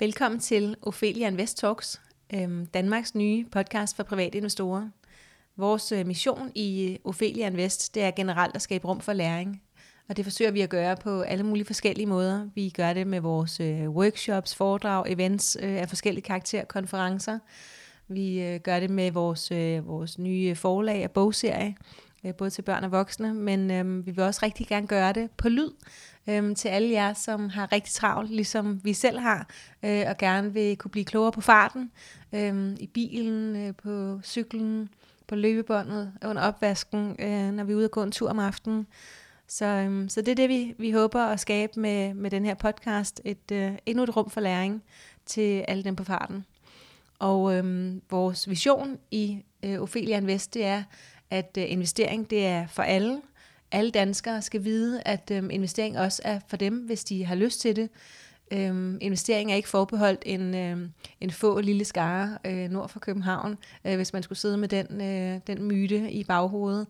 Velkommen til Ophelia Invest Talks, øhm, Danmarks nye podcast for private investorer. Vores øh, mission i øh, Ophelia Invest, det er generelt at skabe rum for læring. Og det forsøger vi at gøre på alle mulige forskellige måder. Vi gør det med vores øh, workshops, foredrag, events af forskellige karakter, konferencer. Vi gør det med vores, vores nye forlag og bogserie, Øh, både til børn og voksne, men øhm, vi vil også rigtig gerne gøre det på lyd øhm, til alle jer, som har rigtig travlt, ligesom vi selv har, øh, og gerne vil kunne blive klogere på farten, øh, i bilen, øh, på cyklen, på løbebåndet, under opvasken, øh, når vi er ude og gå en tur om aftenen. Så, øhm, så det er det, vi, vi håber at skabe med, med den her podcast. Et, øh, endnu et rum for læring til alle dem på farten. Og øhm, vores vision i øh, Ophelia Invest, det er, at øh, investering det er for alle, alle danskere skal vide, at øh, investering også er for dem, hvis de har lyst til det. Øhm, investering er ikke forbeholdt en, øh, en få lille skare øh, nord for København, øh, hvis man skulle sidde med den, øh, den myte i baghovedet.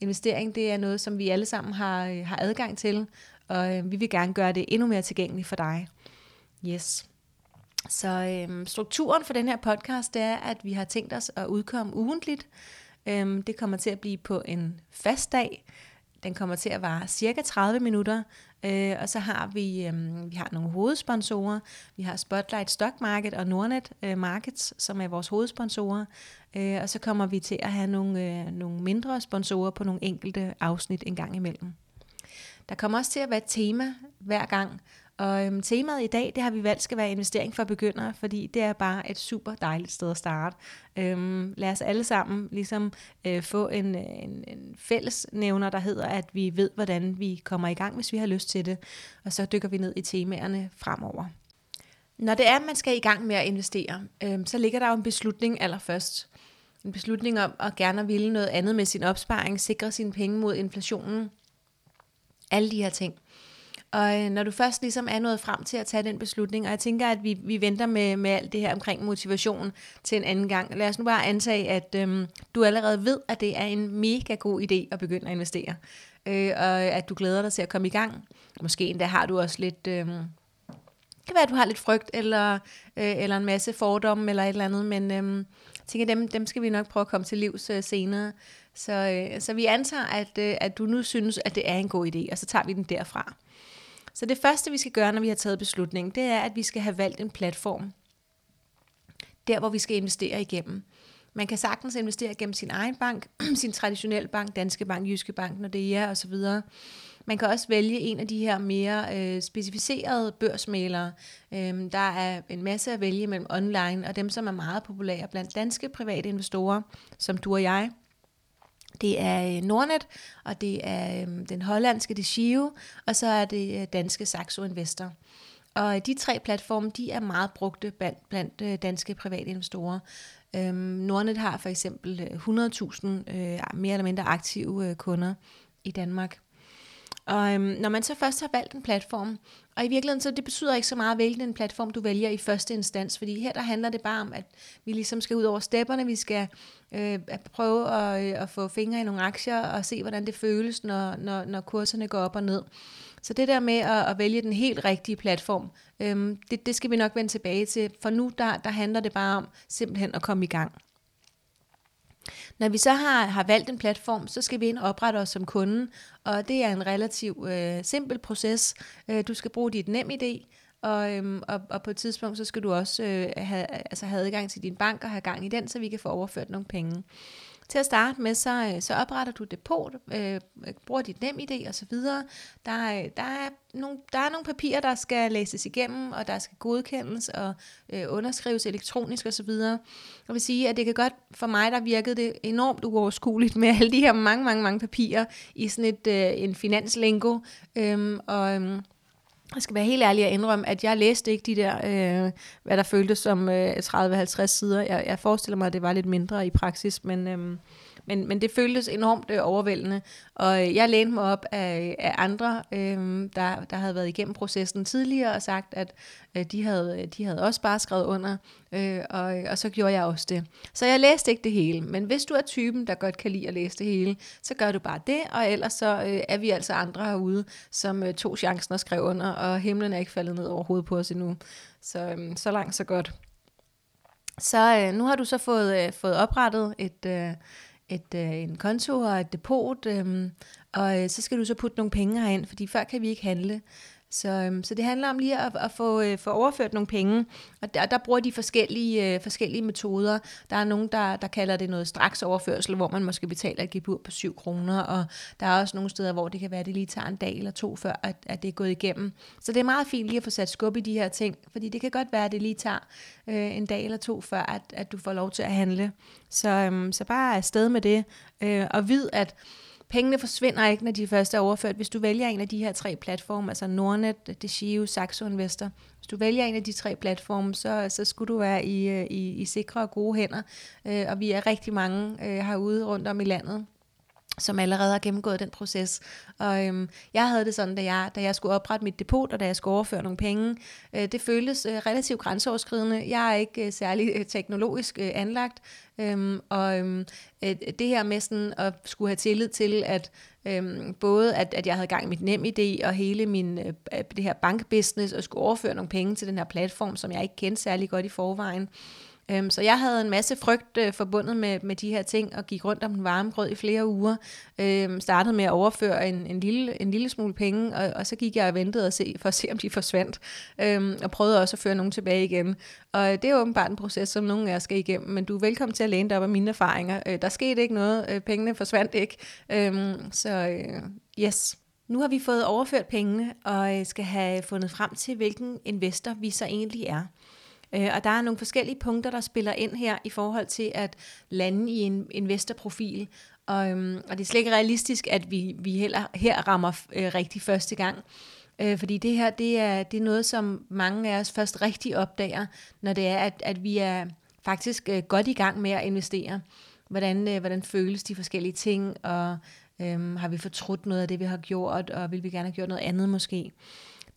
Investering det er noget, som vi alle sammen har, øh, har adgang til, og øh, vi vil gerne gøre det endnu mere tilgængeligt for dig. Yes. Så øh, strukturen for den her podcast det er, at vi har tænkt os at udkomme ugentligt. Øhm, det kommer til at blive på en fast dag. Den kommer til at vare cirka 30 minutter, øh, og så har vi, øh, vi har nogle hovedsponsorer. Vi har Spotlight Stock Market og Nordnet øh, Markets, som er vores hovedsponsorer. Øh, og så kommer vi til at have nogle, øh, nogle mindre sponsorer på nogle enkelte afsnit en gang imellem. Der kommer også til at være et tema hver gang, og øhm, temaet i dag, det har vi valgt skal være investering for begyndere, fordi det er bare et super dejligt sted at starte. Øhm, lad os alle sammen ligesom øh, få en, en, en fælles nævner, der hedder, at vi ved, hvordan vi kommer i gang, hvis vi har lyst til det. Og så dykker vi ned i temaerne fremover. Når det er, at man skal i gang med at investere, øhm, så ligger der jo en beslutning allerførst. En beslutning om at gerne ville noget andet med sin opsparing, sikre sine penge mod inflationen. Alle de her ting. Og øh, når du først ligesom er nået frem til at tage den beslutning, og jeg tænker, at vi, vi venter med, med alt det her omkring motivation til en anden gang. Lad os nu bare antage, at øhm, du allerede ved, at det er en mega god idé at begynde at investere. Øh, og at du glæder dig til at komme i gang. Måske endda har du også lidt... Øhm, det kan være, at du har lidt frygt, eller, øh, eller en masse fordomme, eller et eller andet, men øhm, jeg tænker, dem, dem skal vi nok prøve at komme til livs øh, senere. Så, øh, så vi antager, at, øh, at du nu synes, at det er en god idé, og så tager vi den derfra. Så det første, vi skal gøre, når vi har taget beslutningen, det er, at vi skal have valgt en platform. Der, hvor vi skal investere igennem. Man kan sagtens investere gennem sin egen bank, sin traditionelle bank, Danske Bank, Jyske Bank, Nordea osv. Man kan også vælge en af de her mere øh, specificerede børsmalere. Øhm, der er en masse at vælge mellem online, og dem, som er meget populære blandt danske private investorer, som du og jeg, det er øh, Nordnet, og det er øh, den hollandske Giro, og så er det øh, danske Saxo Investor. Og de tre platforme, de er meget brugte blandt, blandt danske private investorer. Øhm, Nordnet har for eksempel 100.000 øh, mere eller mindre aktive øh, kunder i Danmark. Og øhm, når man så først har valgt en platform, og i virkeligheden så det betyder ikke så meget, hvilken platform du vælger i første instans, fordi her der handler det bare om, at vi ligesom skal ud over stepperne, vi skal øh, prøve at, øh, at få fingre i nogle aktier og se, hvordan det føles, når, når, når kurserne går op og ned. Så det der med at, at vælge den helt rigtige platform, øhm, det, det skal vi nok vende tilbage til, for nu der, der handler det bare om simpelthen at komme i gang. Når vi så har, har valgt en platform, så skal vi ind og oprette os som kunde, og det er en relativt øh, simpel proces. Øh, du skal bruge dit nem idé, og, øhm, og, og på et tidspunkt, så skal du også øh, have, altså have adgang til din bank og have gang i den, så vi kan få overført nogle penge. Til at starte med, så, øh, så opretter du depot, øh, øh, bruger dit nem idé og så videre. Der, øh, der, er nogle, der er nogle papirer, der skal læses igennem, og der skal godkendes og øh, underskrives elektronisk og så videre. Jeg vil sige, at det kan godt, for mig der virkede det enormt uoverskueligt med alle de her mange, mange, mange papirer i sådan et, øh, en finanslingo. Øhm, og, øhm, jeg skal være helt ærlig og indrømme, at jeg læste ikke de der, øh, hvad der føltes som øh, 30-50 sider. Jeg, jeg forestiller mig, at det var lidt mindre i praksis, men, øh, men, men det føltes enormt øh, overvældende, og øh, jeg lænede mig op af, af andre, øh, der, der havde været igennem processen tidligere og sagt, at øh, de, havde, øh, de havde også bare skrevet under, øh, og, øh, og så gjorde jeg også det. Så jeg læste ikke det hele, men hvis du er typen, der godt kan lide at læse det hele, så gør du bare det, og ellers så øh, er vi altså andre herude, som øh, tog chancen og skrev under, og himlen er ikke faldet ned over hovedet på os endnu. Så, øh, så langt, så godt. Så øh, nu har du så fået, øh, fået oprettet et, øh, et, øh, en konto og et depot, øh, og øh, så skal du så putte nogle penge herind, fordi før kan vi ikke handle. Så, øhm, så det handler om lige at, at få, øh, få overført nogle penge, og der, der bruger de forskellige, øh, forskellige metoder. Der er nogen, der, der kalder det noget straks overførsel, hvor man måske betaler et gebur på 7 kroner, og der er også nogle steder, hvor det kan være, at det lige tager en dag eller to, før at, at det er gået igennem. Så det er meget fint lige at få sat skub i de her ting, fordi det kan godt være, at det lige tager øh, en dag eller to, før at, at du får lov til at handle. Så, øhm, så bare afsted med det, øh, og vid, at Pengene forsvinder ikke, når de først er overført. Hvis du vælger en af de her tre platforme, altså Nordnet, DeGiro, Saxo Investor, hvis du vælger en af de tre platforme, så, så skulle du være i, øh, i, i sikre og gode hænder. Øh, og vi er rigtig mange øh, herude rundt om i landet, som allerede har gennemgået den proces. Og øhm, jeg havde det sådan, da jeg, da jeg skulle oprette mit depot, og da jeg skulle overføre nogle penge, øh, det føltes øh, relativt grænseoverskridende. Jeg er ikke øh, særlig øh, teknologisk øh, anlagt, øhm, og øhm, øh, det her med sådan at skulle have tillid til, at øhm, både at, at jeg havde gang i mit nem idé og hele min øh, det her bankbusiness, og skulle overføre nogle penge til den her platform, som jeg ikke kendte særlig godt i forvejen, Øhm, så jeg havde en masse frygt øh, forbundet med, med de her ting, og gik rundt om den varme grød i flere uger. Øhm, startede med at overføre en, en, lille, en lille smule penge, og, og så gik jeg og ventede og se, for at se, om de forsvandt. Øhm, og prøvede også at føre nogen tilbage igen. Og det er åbenbart en proces, som nogen af jer skal igennem, men du er velkommen til at læne dig op af mine erfaringer. Øh, der skete ikke noget, øh, pengene forsvandt ikke. Øhm, så øh, yes. Nu har vi fået overført pengene, og øh, skal have fundet frem til, hvilken investor vi så egentlig er. Øh, og der er nogle forskellige punkter, der spiller ind her i forhold til at lande i en investorprofil. Og, øhm, og det er slet ikke realistisk, at vi, vi heller her rammer øh, rigtig første gang. Øh, fordi det her, det er, det er noget, som mange af os først rigtig opdager, når det er, at, at vi er faktisk øh, godt i gang med at investere. Hvordan, øh, hvordan føles de forskellige ting, og øhm, har vi fortrudt noget af det, vi har gjort, og vil vi gerne have gjort noget andet måske.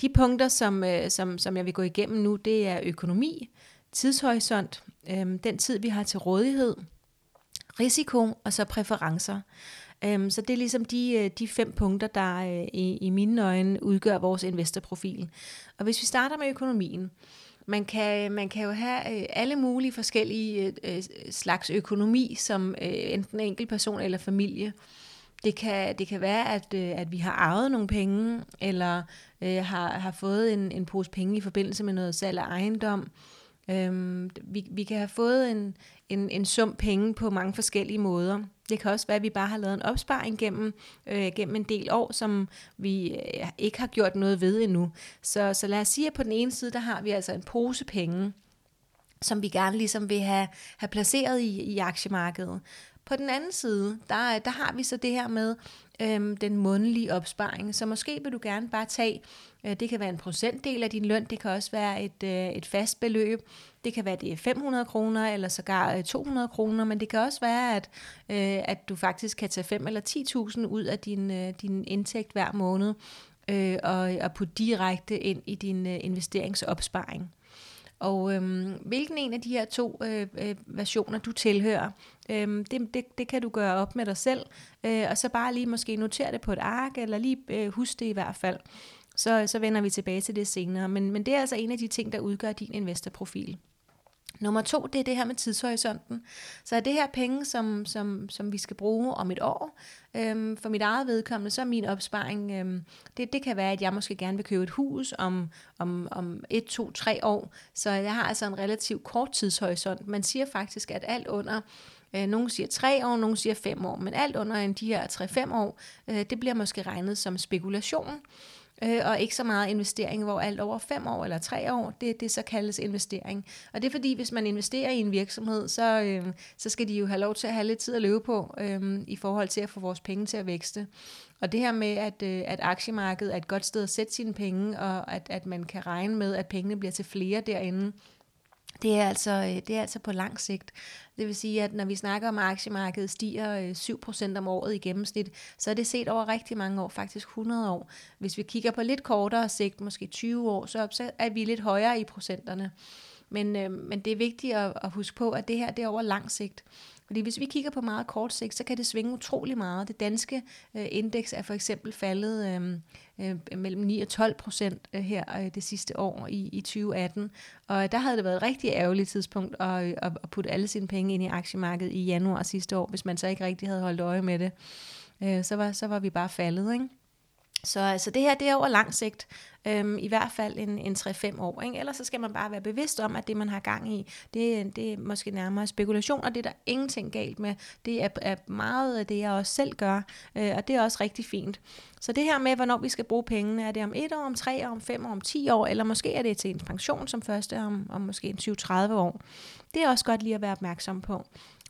De punkter, som, øh, som, som jeg vil gå igennem nu, det er økonomi, tidshorisont, øh, den tid, vi har til rådighed, risiko og så præferencer. Um, så det er ligesom de, øh, de fem punkter, der øh, i, i mine øjne udgør vores investorprofil. Og hvis vi starter med økonomien, man kan, man kan jo have øh, alle mulige forskellige slags økonomi, som enten enkel person eller familie. Det kan, det kan være, at, øh, at vi har arvet nogle penge, eller øh, har, har fået en, en pose penge i forbindelse med noget salg af ejendom. Øhm, vi, vi kan have fået en, en, en sum penge på mange forskellige måder. Det kan også være, at vi bare har lavet en opsparing gennem, øh, gennem en del år, som vi øh, ikke har gjort noget ved endnu. Så, så lad os sige, at på den ene side, der har vi altså en pose penge, som vi gerne ligesom vil have, have placeret i, i aktiemarkedet. På den anden side, der, der har vi så det her med øhm, den månedlige opsparing. Så måske vil du gerne bare tage, øh, det kan være en procentdel af din løn, det kan også være et, øh, et fast beløb, det kan være det er 500 kroner eller sågar øh, 200 kroner, men det kan også være, at, øh, at du faktisk kan tage 5 eller 10.000 ud af din, øh, din indtægt hver måned øh, og, og putte direkte ind i din øh, investeringsopsparing. Og øhm, hvilken en af de her to øh, øh, versioner du tilhører, øhm, det, det, det kan du gøre op med dig selv, øh, og så bare lige måske notere det på et ark, eller lige øh, huske det i hvert fald. Så, så vender vi tilbage til det senere. Men, men det er altså en af de ting, der udgør din investorprofil. Nummer to, det er det her med tidshorisonten. Så er det her penge, som, som, som vi skal bruge om et år. Øhm, for mit eget vedkommende, så er min opsparing, øhm, det, det kan være, at jeg måske gerne vil købe et hus om, om, om et, to, tre år. Så jeg har altså en relativt kort tidshorisont. Man siger faktisk, at alt under Øh, nogle siger tre år, nogle siger fem år, men alt under de her 3-5 år, øh, det bliver måske regnet som spekulation øh, og ikke så meget investering, hvor alt over fem år eller tre år, det, det så kaldes investering. Og det er fordi, hvis man investerer i en virksomhed, så, øh, så skal de jo have lov til at have lidt tid at løbe på, øh, i forhold til at få vores penge til at vækste. Og det her med, at, øh, at aktiemarkedet er et godt sted at sætte sine penge, og at, at man kan regne med, at pengene bliver til flere derinde, det er, altså, øh, det er altså på lang sigt. Det vil sige, at når vi snakker om, at aktiemarkedet stiger øh, 7% om året i gennemsnit, så er det set over rigtig mange år, faktisk 100 år. Hvis vi kigger på lidt kortere sigt, måske 20 år, så er vi lidt højere i procenterne. Men, øh, men det er vigtigt at, at huske på, at det her det er over lang sigt. Fordi hvis vi kigger på meget kort sigt, så kan det svinge utrolig meget. Det danske øh, indeks er for eksempel faldet øh, øh, mellem 9 og 12 procent øh, her øh, det sidste år i, i 2018. Og der havde det været et rigtig ærgerligt tidspunkt at, at, at putte alle sine penge ind i aktiemarkedet i januar sidste år, hvis man så ikke rigtig havde holdt øje med det. Øh, så, var, så var vi bare faldet, ikke? Så altså det her, det er over lang sigt, øhm, i hvert fald en, en 3-5 år. Ikke? Ellers så skal man bare være bevidst om, at det man har gang i, det, det er måske nærmere spekulation, og det er der ingenting galt med. Det er, er meget af det, jeg også selv gør, øh, og det er også rigtig fint. Så det her med, hvornår vi skal bruge pengene, er det om et år, om tre år, om fem år, om 10 år, eller måske er det til en pension som første om, om måske en 20-30 år. Det er også godt lige at være opmærksom på.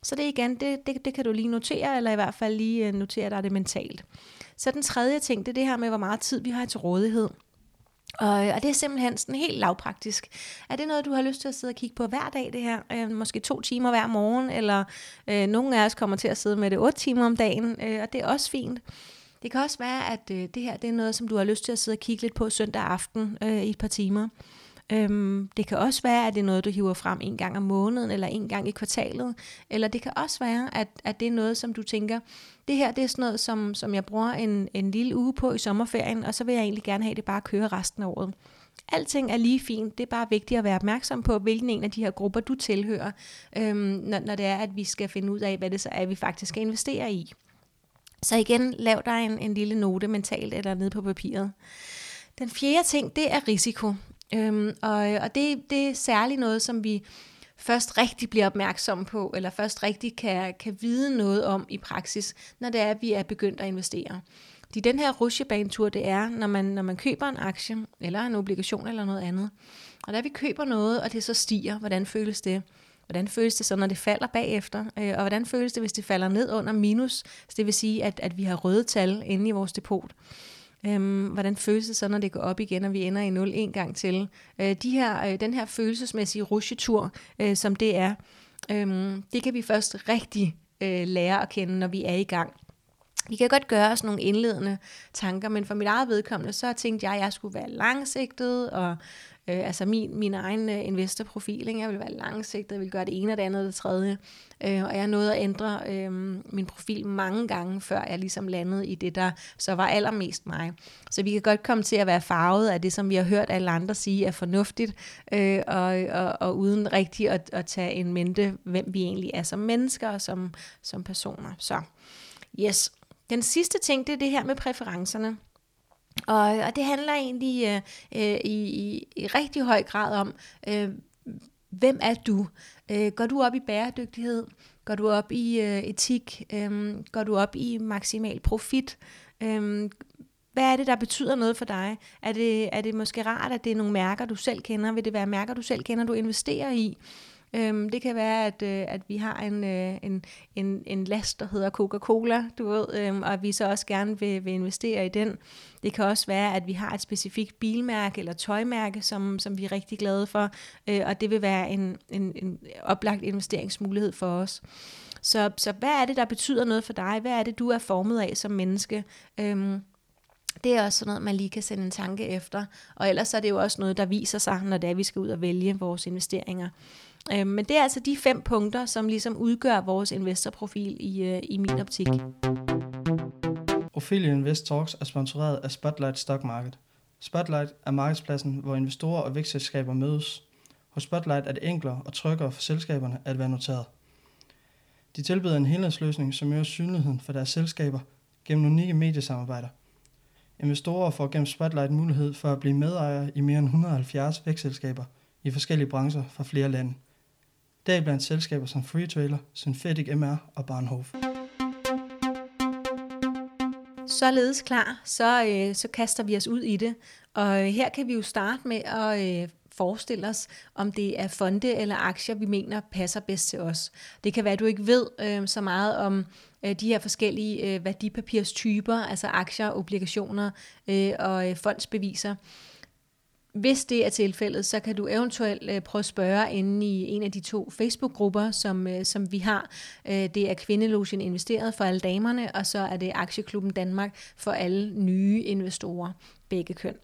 Så det igen, det, det, det kan du lige notere, eller i hvert fald lige øh, notere dig det mentalt. Så den tredje ting, det er det her med, hvor meget tid vi har til rådighed. Og, og det er simpelthen sådan helt lavpraktisk. Er det noget, du har lyst til at sidde og kigge på hver dag, det her? Øh, måske to timer hver morgen, eller øh, nogle af os kommer til at sidde med det otte timer om dagen, øh, og det er også fint. Det kan også være, at øh, det her det er noget, som du har lyst til at sidde og kigge lidt på søndag aften øh, i et par timer. Øhm, det kan også være, at det er noget, du hiver frem en gang om måneden, eller en gang i kvartalet. Eller det kan også være, at, at det er noget, som du tænker, det her det er sådan noget, som, som jeg bruger en, en lille uge på i sommerferien, og så vil jeg egentlig gerne have det bare køre resten af året. Alting er lige fint. Det er bare vigtigt at være opmærksom på, hvilken en af de her grupper du tilhører, øhm, når, når det er, at vi skal finde ud af, hvad det så er, vi faktisk skal investere i. Så igen, lav dig en, en lille note mentalt eller nede på papiret. Den fjerde ting, det er risiko. Øhm, og og det, det er særligt noget, som vi først rigtig bliver opmærksom på, eller først rigtig kan, kan vide noget om i praksis, når det er, at vi er begyndt at investere. Fordi den her rusjebanetur, det er, når man, når man køber en aktie, eller en obligation, eller noget andet. Og da vi køber noget, og det så stiger, hvordan føles det? Hvordan føles det så, når det falder bagefter? Øh, og hvordan føles det, hvis det falder ned under minus? Så det vil sige, at, at vi har røde tal inde i vores depot. Øhm, hvordan føles det så, når det går op igen, og vi ender i 0 en gang til? Øh, de her, øh, den her følelsesmæssige rusjetur, øh, som det er, øh, det kan vi først rigtig øh, lære at kende, når vi er i gang. Vi kan godt gøre os nogle indledende tanker, men for mit eget vedkommende, så tænkte jeg, at jeg skulle være langsigtet og Øh, altså min, min egen øh, investorprofil, ikke? jeg ville være langsigtet, jeg ville gøre det ene og det andet og det tredje. Øh, og jeg nåede at ændre øh, min profil mange gange, før jeg ligesom landede i det, der så var allermest mig. Så vi kan godt komme til at være farvet af det, som vi har hørt alle andre sige er fornuftigt, øh, og, og, og uden rigtig at, at tage en mente, hvem vi egentlig er som mennesker og som, som personer. Så yes. Den sidste ting, det er det her med præferencerne. Og, og det handler egentlig øh, øh, i, i, i rigtig høj grad om, øh, hvem er du? Øh, går du op i bæredygtighed? Går du op i øh, etik? Øh, går du op i maksimal profit? Øh, hvad er det, der betyder noget for dig? Er det, er det måske rart, at det er nogle mærker, du selv kender? Vil det være mærker, du selv kender, du investerer i? Øhm, det kan være, at, øh, at vi har en, øh, en, en, en last, der hedder Coca-Cola, du ved, øhm, og at vi så også gerne vil, vil investere i den. Det kan også være, at vi har et specifikt bilmærke eller tøjmærke, som, som vi er rigtig glade for, øh, og det vil være en, en, en oplagt investeringsmulighed for os. Så, så hvad er det, der betyder noget for dig? Hvad er det, du er formet af som menneske? Øhm, det er også sådan noget, man lige kan sende en tanke efter. Og ellers er det jo også noget, der viser sig, når det er, vi skal ud og vælge vores investeringer. Øh, men det er altså de fem punkter, som ligesom udgør vores investorprofil i, øh, i min optik. Ophelia Invest Talks er sponsoreret af Spotlight Stock Market. Spotlight er markedspladsen, hvor investorer og vækstselskaber mødes. Hos Spotlight er det enklere og tryggere for selskaberne at være noteret. De tilbyder en helhedsløsning, som øger synligheden for deres selskaber gennem unikke mediesamarbejder. Investorer får gennem Spotlight mulighed for at blive medejere i mere end 170 vækstselskaber i forskellige brancher fra flere lande blandt selskaber som Freetrailer, Synthetic MR og Barnhof. Således klar, så, øh, så kaster vi os ud i det. Og øh, her kan vi jo starte med at øh, forestille os, om det er fonde eller aktier, vi mener passer bedst til os. Det kan være, at du ikke ved øh, så meget om øh, de her forskellige øh, værdipapirstyper, altså aktier, obligationer øh, og øh, fondsbeviser. Hvis det er tilfældet, så kan du eventuelt øh, prøve at spørge inde i en af de to Facebook-grupper, som, øh, som vi har. Øh, det er Kvindelogen Investeret for alle damerne, og så er det Aktieklubben Danmark for alle nye investorer, begge køn.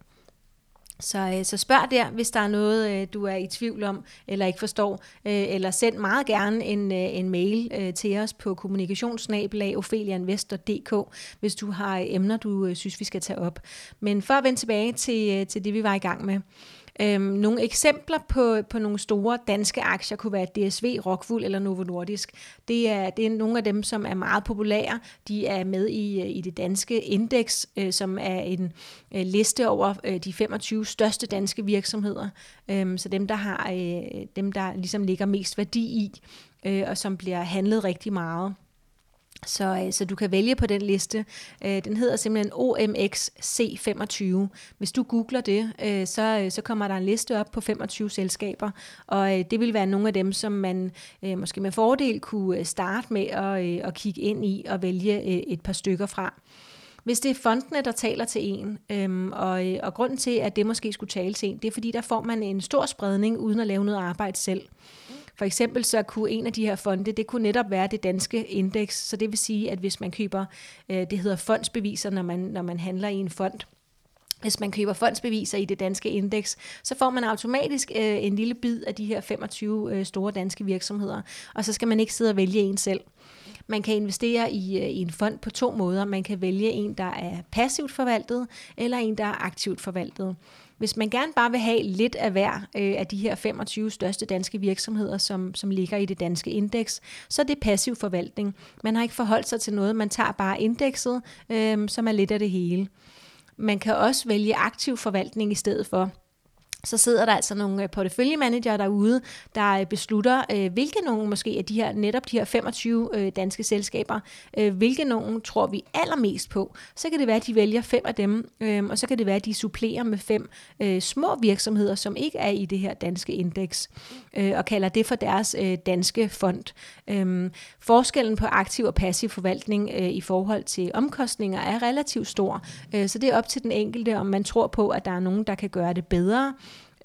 Så, øh, så spørg der, hvis der er noget, øh, du er i tvivl om, eller ikke forstår, øh, eller send meget gerne en, øh, en mail øh, til os på kommunikationsnabelag.ofelianvestor.dk, hvis du har øh, emner, du synes, vi skal tage op. Men for at vende tilbage til, til det, vi var i gang med. Øhm, nogle eksempler på, på nogle store danske aktier kunne være DSV, Rockwool eller Novo Nordisk. Det er, det er nogle af dem, som er meget populære. De er med i, øh, i det danske indeks, øh, som er en øh, liste over øh, de 25 største danske virksomheder. Øhm, så dem, der har øh, dem, der ligesom ligger mest værdi i, øh, og som bliver handlet rigtig meget. Så, øh, så du kan vælge på den liste. Øh, den hedder simpelthen OMX C25. Hvis du googler det, øh, så, øh, så kommer der en liste op på 25 selskaber, og øh, det vil være nogle af dem, som man øh, måske med fordel kunne starte med at, at kigge ind i og vælge et par stykker fra. Hvis det er fondene, der taler til en, øhm, og, og grunden til, at det måske skulle tale til en, det er fordi, der får man en stor spredning uden at lave noget arbejde selv. For eksempel så kunne en af de her fonde, det kunne netop være det danske indeks, så det vil sige, at hvis man køber, øh, det hedder fondsbeviser, når man, når man handler i en fond, hvis man køber fondsbeviser i det danske indeks, så får man automatisk øh, en lille bid af de her 25 øh, store danske virksomheder, og så skal man ikke sidde og vælge en selv. Man kan investere i, øh, i en fond på to måder. Man kan vælge en, der er passivt forvaltet, eller en, der er aktivt forvaltet. Hvis man gerne bare vil have lidt af hver øh, af de her 25 største danske virksomheder, som, som ligger i det danske indeks, så er det passiv forvaltning. Man har ikke forholdt sig til noget, man tager bare indekset, øh, som er lidt af det hele. Man kan også vælge aktiv forvaltning i stedet for så sidder der altså nogle øh, porteføljemanager derude, der øh, beslutter, øh, hvilke nogle måske af de her, netop de her 25 danske selskaber, hvilke nogle tror vi allermest på. Så kan det være, at de vælger fem af dem, øhm, og så kan det være, at de supplerer med fem små virksomheder, som ikke er i det her danske indeks, og kalder det for deres danske fond. Øhm, forskellen på aktiv og passiv forvaltning i forhold til omkostninger er relativt stor, så det er op til den enkelte, om man tror på, at der er nogen, der kan gøre det bedre,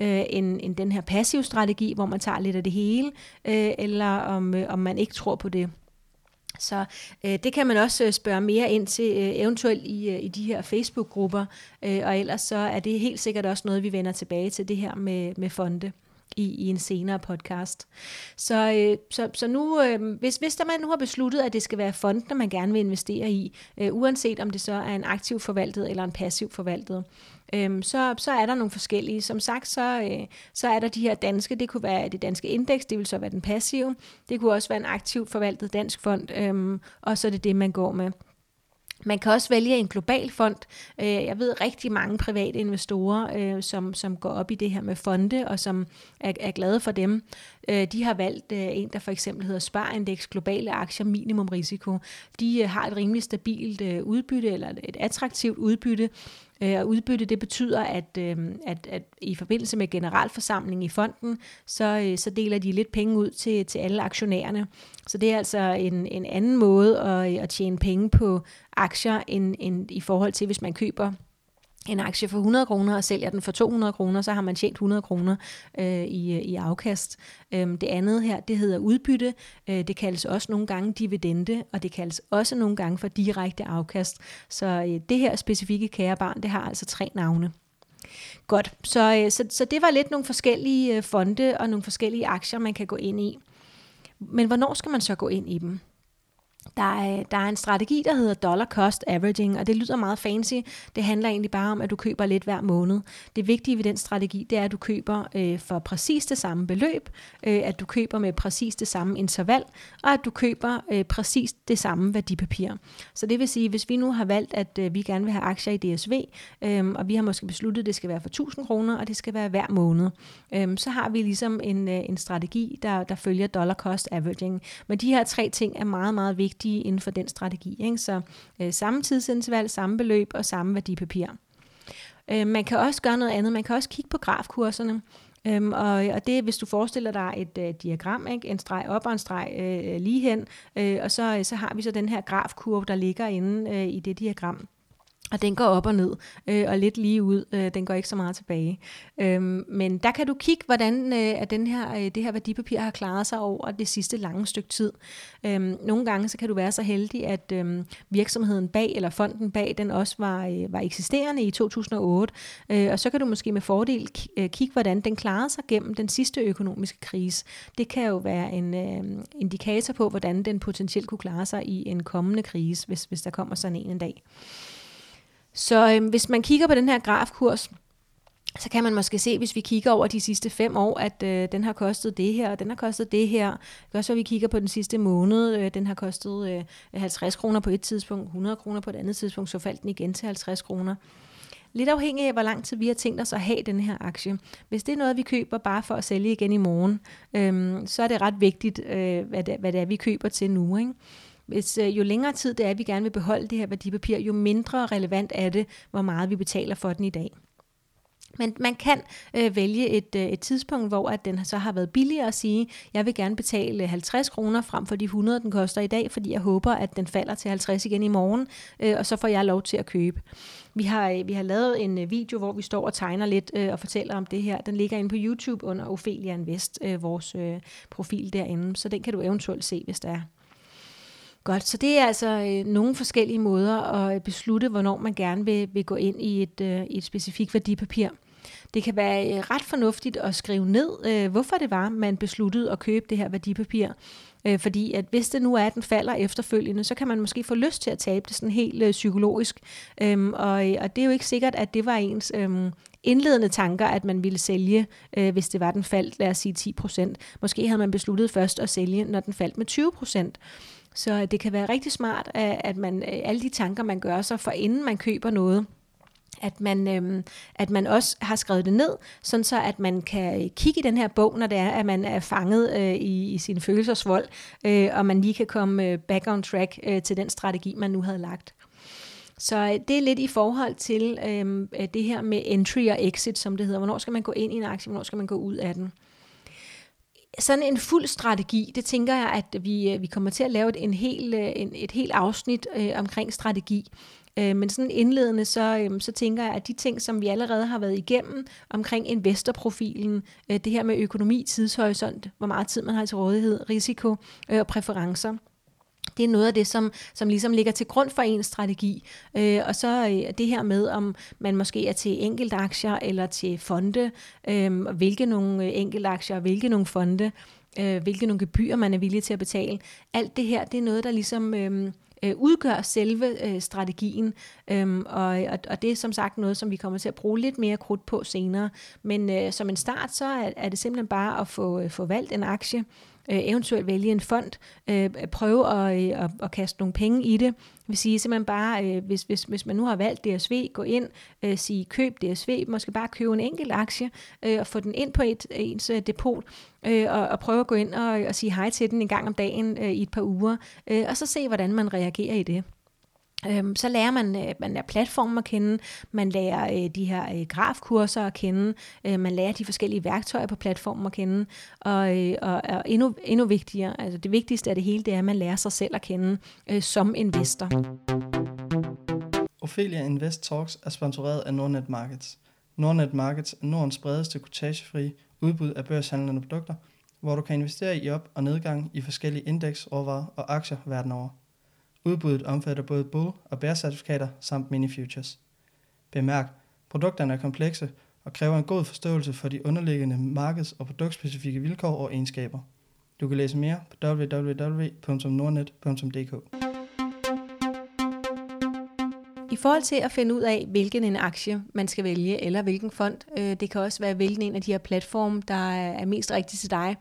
øh, end, end den her passiv strategi, hvor man tager lidt af det hele, øh, eller om, øh, om man ikke tror på det. Så øh, det kan man også øh, spørge mere ind til, øh, eventuelt i, øh, i de her Facebook-grupper, øh, og ellers så er det helt sikkert også noget, vi vender tilbage til det her med, med fonde i, i en senere podcast. Så, øh, så, så nu, øh, hvis, hvis der man nu har besluttet, at det skal være fondene, man gerne vil investere i, øh, uanset om det så er en aktiv forvaltet eller en passiv forvaltet, øhm, så, så er der nogle forskellige. Som sagt, så, øh, så er der de her danske, det kunne være det danske indeks, det vil så være den passive, det kunne også være en aktivt forvaltet dansk fond, øhm, og så er det det, man går med. Man kan også vælge en global fond. Øh, jeg ved rigtig mange private investorer, øh, som, som går op i det her med fonde, og som er, er glade for dem. Øh, de har valgt en, der for eksempel hedder Sparindex Globale Aktier Minimum Risiko. De har et rimelig stabilt udbytte, eller et attraktivt udbytte, Øh, og udbytte, det betyder, at, øh, at, at i forbindelse med generalforsamlingen i fonden, så, øh, så deler de lidt penge ud til, til alle aktionærerne. Så det er altså en, en anden måde at, øh, at tjene penge på aktier, end, end i forhold til, hvis man køber en aktie for 100 kroner og sælger den for 200 kroner, så har man tjent 100 kroner øh, i, øh, i afkast. Øhm, det andet her, det hedder udbytte. Øh, det kaldes også nogle gange dividende, og det kaldes også nogle gange for direkte afkast. Så øh, det her specifikke kære barn, det har altså tre navne. Godt, så, øh, så, så det var lidt nogle forskellige øh, fonde og nogle forskellige aktier, man kan gå ind i. Men hvornår skal man så gå ind i dem? Der er, der er en strategi, der hedder dollar cost averaging, og det lyder meget fancy. Det handler egentlig bare om, at du køber lidt hver måned. Det vigtige ved den strategi, det er, at du køber øh, for præcis det samme beløb, øh, at du køber med præcis det samme interval, og at du køber øh, præcis det samme værdipapir. Så det vil sige, hvis vi nu har valgt, at øh, vi gerne vil have aktier i DSV, øh, og vi har måske besluttet, at det skal være for 1000 kroner, og det skal være hver måned, øh, så har vi ligesom en, øh, en strategi, der, der følger dollar cost averaging. Men de her tre ting er meget, meget vigtige vigtige inden for den strategi. Ikke? Så øh, samme tidsinterval, samme beløb og samme værdipapir. Øh, man kan også gøre noget andet. Man kan også kigge på grafkurserne. Øhm, og, og det hvis du forestiller dig et øh, diagram, ikke? en streg op og en streg øh, lige hen, øh, og så, øh, så har vi så den her grafkurve, der ligger inde øh, i det diagram. Og den går op og ned, øh, og lidt lige ud. Øh, den går ikke så meget tilbage. Øhm, men der kan du kigge, hvordan øh, at den her, øh, det her værdipapir har klaret sig over det sidste lange stykke tid. Øhm, nogle gange så kan du være så heldig, at øh, virksomheden bag, eller fonden bag, den også var, øh, var eksisterende i 2008. Øh, og så kan du måske med fordel øh, kigge, hvordan den klarede sig gennem den sidste økonomiske krise. Det kan jo være en øh, indikator på, hvordan den potentielt kunne klare sig i en kommende krise, hvis, hvis der kommer sådan en en dag. Så øhm, hvis man kigger på den her grafkurs, så kan man måske se, hvis vi kigger over de sidste fem år, at øh, den har kostet det her, og den har kostet det her. Det kan også være, at vi kigger på den sidste måned. Øh, den har kostet øh, 50 kroner på et tidspunkt, 100 kroner på et andet tidspunkt, så faldt den igen til 50 kroner. Lidt afhængig af, hvor lang tid vi har tænkt os at have den her aktie. Hvis det er noget, vi køber bare for at sælge igen i morgen, øh, så er det ret vigtigt, øh, hvad, det, hvad det er, vi køber til nu. Ikke? Hvis, øh, jo længere tid det er, at vi gerne vil beholde det her værdipapir, jo mindre relevant er det, hvor meget vi betaler for den i dag. Men man kan øh, vælge et, øh, et tidspunkt, hvor at den så har været billigere at sige, jeg vil gerne betale 50 kroner frem for de 100, den koster i dag, fordi jeg håber, at den falder til 50 igen i morgen, øh, og så får jeg lov til at købe. Vi har, øh, vi har lavet en øh, video, hvor vi står og tegner lidt øh, og fortæller om det her. Den ligger inde på YouTube under Ophelia Invest, øh, vores øh, profil derinde, så den kan du eventuelt se, hvis der er. Godt, så det er altså øh, nogle forskellige måder at øh, beslutte, hvornår man gerne vil, vil gå ind i et, øh, et specifikt værdipapir. Det kan være øh, ret fornuftigt at skrive ned, øh, hvorfor det var, man besluttede at købe det her værdipapir. Øh, fordi at hvis det nu er, at den falder efterfølgende, så kan man måske få lyst til at tabe det sådan helt øh, psykologisk. Øhm, og, øh, og det er jo ikke sikkert, at det var ens øhm, indledende tanker, at man ville sælge, øh, hvis det var, den faldt, lad os sige 10% Måske havde man besluttet først at sælge, når den faldt med 20% så det kan være rigtig smart, at man øh, alle de tanker, man gør sig, for inden man køber noget, at man, øhm, at man også har skrevet det ned, sådan så at man kan kigge i den her bog, når det er, at man er fanget øh, i, i sin følelsesvold, øh, og man lige kan komme øh, back on track øh, til den strategi, man nu havde lagt. Så øh, det er lidt i forhold til øhm, øh, det her med entry og exit, som det hedder. Hvornår skal man gå ind i en aktie, hvornår skal man gå ud af den? Sådan en fuld strategi, det tænker jeg, at vi, øh, vi kommer til at lave et, en hel, øh, en, et helt afsnit øh, omkring strategi. Øh, men sådan indledende, så, øh, så tænker jeg, at de ting, som vi allerede har været igennem omkring investorprofilen, øh, det her med økonomi, tidshorisont, hvor meget tid man har til rådighed, risiko øh, og præferencer, det er noget af det, som, som ligesom ligger til grund for ens strategi. Øh, og så øh, det her med, om man måske er til enkelte aktier eller til fonde, øh, hvilke nogle øh, enkeltaktier enkelte aktier og hvilke nogle fonde, øh, hvilke nogle gebyrer man er villig til at betale. Alt det her, det er noget, der ligesom... Øh, øh, udgør selve øh, strategien, øhm, og, og, og det er som sagt noget, som vi kommer til at bruge lidt mere krudt på senere. Men øh, som en start, så er, er det simpelthen bare at få, øh, få valgt en aktie, øh, eventuelt vælge en fond, øh, prøve at, øh, at, at kaste nogle penge i det. Det vil sige simpelthen bare, øh, hvis, hvis, hvis man nu har valgt DSV, gå ind, øh, sige køb DSV, måske bare købe en enkelt aktie øh, og få den ind på et, ens øh, depot, øh, og, og prøve at gå ind og, og sige hej til den en gang om dagen øh, i et par uger, øh, og så se, hvordan man reagerer i det. Øhm, så lærer man, øh, man lærer platformen at kende, man lærer øh, de her øh, grafkurser at kende, øh, man lærer de forskellige værktøjer på platformen at kende, og, øh, og, og endnu, endnu vigtigere, altså det vigtigste af det hele, det er, at man lærer sig selv at kende øh, som investor. Ophelia Invest Talks er sponsoreret af Nordnet Markets. Nordnet Markets er Nordens bredeste kutagefri udbud af børshandlende produkter, hvor du kan investere i op- og nedgang i forskellige indeks, råvarer og aktier verden over. Udbuddet omfatter både bull- og bear-certifikater samt mini-futures. Bemærk, produkterne er komplekse og kræver en god forståelse for de underliggende markeds- og produktspecifikke vilkår og egenskaber. Du kan læse mere på www.nordnet.dk. I forhold til at finde ud af, hvilken en aktie man skal vælge, eller hvilken fond, øh, det kan også være hvilken en af de her platforme, der er mest rigtig til dig,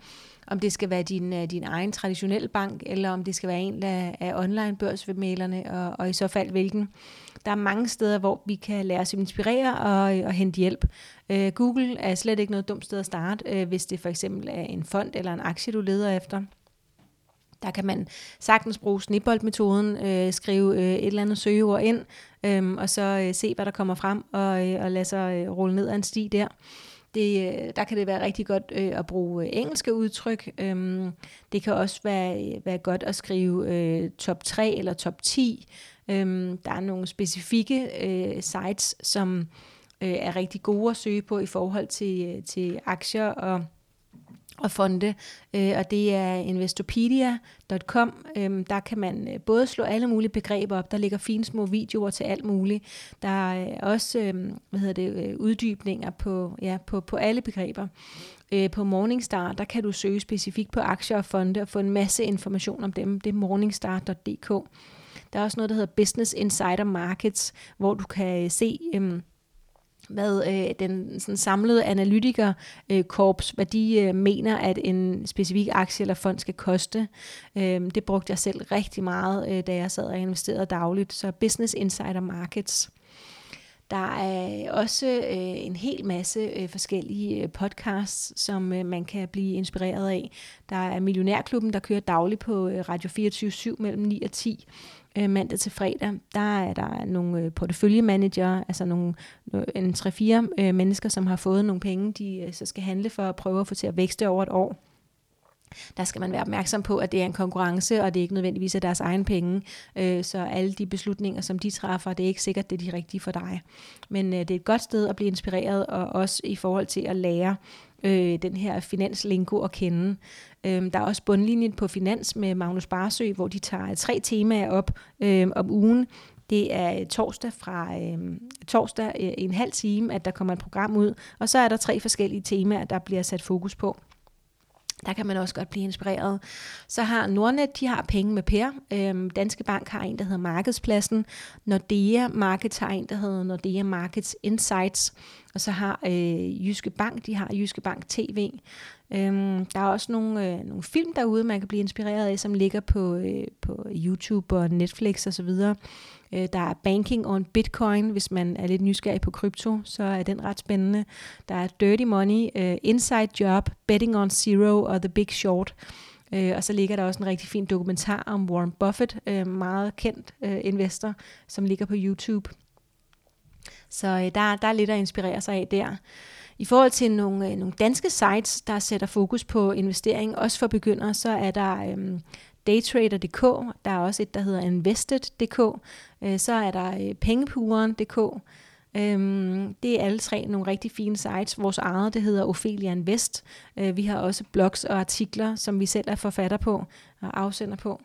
om det skal være din, øh, din egen traditionelle bank, eller om det skal være en af, af online børsmælerne, og, og i så fald hvilken. Der er mange steder, hvor vi kan lade os inspirere og, og hente hjælp. Øh, Google er slet ikke noget dumt sted at starte, øh, hvis det for eksempel er en fond eller en aktie, du leder efter. Der kan man sagtens bruge snibboldmetoden, øh, skrive øh, et eller andet søgeord ind, øh, og så øh, se, hvad der kommer frem, og, øh, og lade sig øh, rulle ned ad en sti der det, øh, der kan det være rigtig godt øh, at bruge øh, engelske udtryk. Øhm, det kan også være, øh, være godt at skrive øh, top 3 eller top 10. Øhm, der er nogle specifikke øh, sites, som øh, er rigtig gode at søge på i forhold til, til aktier og og fonde, øh, og det er investopedia.com. Øh, der kan man øh, både slå alle mulige begreber op, der ligger fine små videoer til alt muligt. Der er øh, også øh, hvad hedder det, øh, uddybninger på, ja, på, på alle begreber. Øh, på Morningstar, der kan du søge specifikt på aktier og fonde og få en masse information om dem. Det er morningstar.dk. Der er også noget, der hedder Business Insider Markets, hvor du kan se... Øh, hvad øh, den sådan samlede analytikerkorps, øh, hvad de øh, mener, at en specifik aktie eller fond skal koste. Øh, det brugte jeg selv rigtig meget, øh, da jeg sad og investerede dagligt. Så Business Insider Markets. Der er øh, også øh, en hel masse øh, forskellige øh, podcasts, som øh, man kan blive inspireret af. Der er Millionærklubben, der kører dagligt på øh, Radio 24 mellem 9 og 10 øh, mandag til fredag, der er der nogle øh, porteføljemanager, altså nogle, en 3-4 øh, mennesker, som har fået nogle penge, de øh, så skal handle for at prøve at få til at vækste over et år. Der skal man være opmærksom på, at det er en konkurrence, og det er ikke nødvendigvis af deres egen penge. Øh, så alle de beslutninger, som de træffer, det er ikke sikkert, det er de rigtige for dig. Men øh, det er et godt sted at blive inspireret, og også i forhold til at lære øh, den her finanslingo at kende. Øh, der er også bundlinjen på Finans med Magnus Barsø, hvor de tager tre temaer op øh, om ugen. Det er øh, torsdag fra øh, torsdag øh, en halv time, at der kommer et program ud, og så er der tre forskellige temaer, der bliver sat fokus på. Der kan man også godt blive inspireret. Så har Nordnet, de har penge med Per. Øhm, Danske Bank har en, der hedder Markedspladsen. Nordea Markets har en, der hedder Nordea Markets Insights. Og så har øh, Jyske Bank, de har Jyske Bank TV. Øhm, der er også nogle, øh, nogle film derude, man kan blive inspireret af, som ligger på, øh, på YouTube og Netflix osv. Øh, Øh, der er Banking on Bitcoin, hvis man er lidt nysgerrig på krypto, så er den ret spændende. Der er Dirty Money, øh, Inside Job, Betting on Zero og The Big Short. Øh, og så ligger der også en rigtig fin dokumentar om Warren Buffett, øh, meget kendt øh, investor, som ligger på YouTube. Så øh, der, der er lidt at inspirere sig af der. I forhold til nogle, øh, nogle danske sites, der sætter fokus på investering, også for begyndere, så er der øh, daytrader.dk, der er også et, der hedder invested.dk, øh, så er der øh, pengepuren.dk, Øhm, det er alle tre nogle rigtig fine sites. Vores eget, det hedder Ophelia Invest. Øh, vi har også blogs og artikler, som vi selv er forfatter på og afsender på.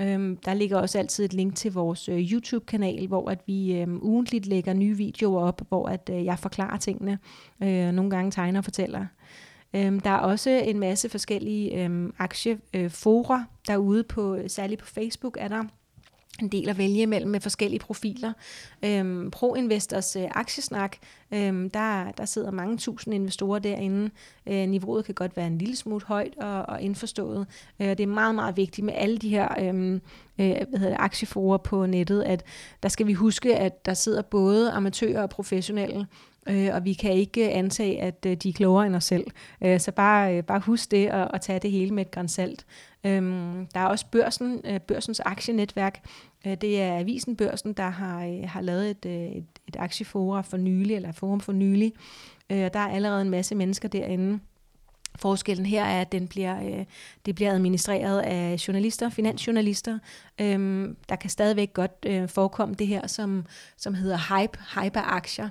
Øhm, der ligger også altid et link til vores øh, YouTube-kanal, hvor at vi øh, ugentligt lægger nye videoer op, hvor at øh, jeg forklarer tingene, øh, nogle gange tegner og fortæller. Øhm, der er også en masse forskellige øhm, aktiefora øh, derude, på, særligt på Facebook er der en del at vælge imellem med forskellige profiler. Øhm, ProInvestors øh, aktiesnak, øhm, der, der sidder mange tusind investorer derinde. Øh, niveauet kan godt være en lille smule højt og, og indforstået. Øh, det er meget, meget vigtigt med alle de her øhm, øh, hvad hedder det, aktieforer på nettet, at der skal vi huske, at der sidder både amatører og professionelle, øh, og vi kan ikke antage, at øh, de er klogere end os selv. Øh, så bare, øh, bare husk det og, og tage det hele med et grænsalt. Øhm, der er også børsen, øh, børsens aktienetværk. Øh, det er Avisen Børsen, der har, øh, har lavet et, øh, et, et aktieforum for nylig, eller forum for nylig. Øh, der er allerede en masse mennesker derinde. Forskellen her er, at den bliver, øh, det bliver administreret af journalister, finansjournalister. Øhm, der kan stadigvæk godt øh, forekomme det her, som, som hedder hype, hyperaktier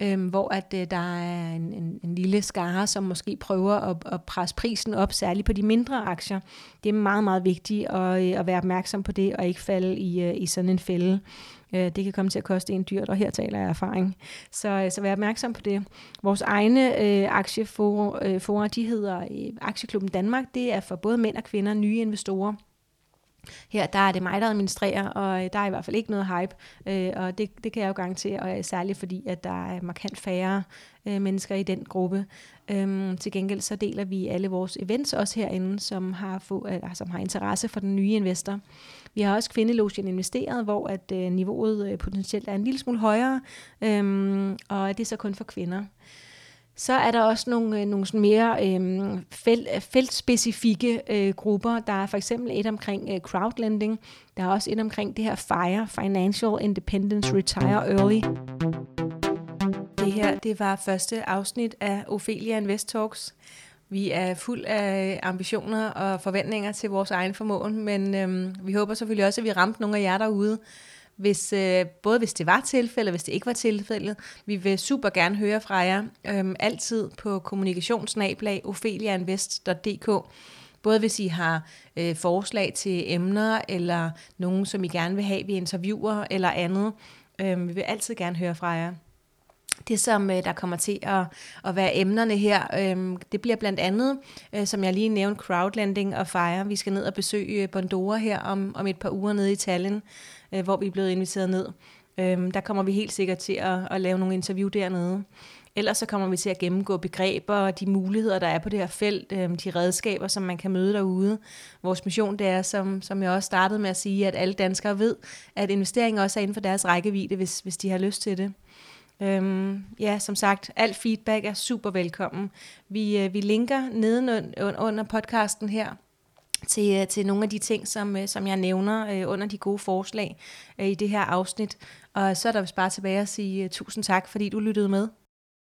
øhm, hvor at øh, der er en, en, en lille skare, som måske prøver at, at presse prisen op, særligt på de mindre aktier. Det er meget, meget vigtigt at, øh, at være opmærksom på det, og ikke falde i, øh, i sådan en fælde. Øh, det kan komme til at koste en dyrt, og her taler jeg erfaring. Så, øh, så vær opmærksom på det. Vores egne øh, aktiefora, øh, de hedder øh, Aktieklubben Danmark. Det er for både mænd og kvinder, nye investorer. Her der er det mig, der administrerer, og øh, der er i hvert fald ikke noget hype, øh, og det, det kan jeg jo garantere, og øh, særligt fordi, at der er markant færre øh, mennesker i den gruppe. Øhm, til gengæld så deler vi alle vores events også herinde, som har, få, eller, som har interesse for den nye investor. Vi har også kvindelogien investeret, hvor at øh, niveauet øh, potentielt er en lille smule højere, øh, og det er så kun for kvinder. Så er der også nogle, øh, nogle sådan mere øh, felt, øh, feltspecifikke øh, grupper. Der er for eksempel et omkring øh, crowdlending. Der er også et omkring det her FIRE, Financial Independence Retire Early. Det Det her, det var første afsnit af Ophelia Invest Talks. Vi er fuld af ambitioner og forventninger til vores egen formåen, men øhm, vi håber selvfølgelig også, at vi ramte nogle af jer derude, hvis, øh, både hvis det var tilfældet, og hvis det ikke var tilfældet. Vi vil super gerne høre fra jer, øhm, altid på kommunikationsnablag opheliainvest.dk. Både hvis I har øh, forslag til emner, eller nogen, som I gerne vil have, vi interviewer, eller andet. Øhm, vi vil altid gerne høre fra jer. Det, som øh, der kommer til at, at være emnerne her, øh, det bliver blandt andet, øh, som jeg lige nævnte, crowdlending og fire. Vi skal ned og besøge øh, Bondora her om, om et par uger nede i Tallinn, øh, hvor vi er blevet inviteret ned. Øh, der kommer vi helt sikkert til at, at lave nogle interview dernede. Ellers så kommer vi til at gennemgå begreber og de muligheder, der er på det her felt, øh, de redskaber, som man kan møde derude. Vores mission det er, som, som jeg også startede med at sige, at alle danskere ved, at investering også er inden for deres rækkevidde, hvis, hvis de har lyst til det. Øhm, ja, som sagt, alt feedback er super velkommen. Vi, øh, vi linker nedenunder podcasten her til, øh, til nogle af de ting, som, øh, som jeg nævner øh, under de gode forslag øh, i det her afsnit. Og så er der vist bare tilbage at sige uh, tusind tak, fordi du lyttede med.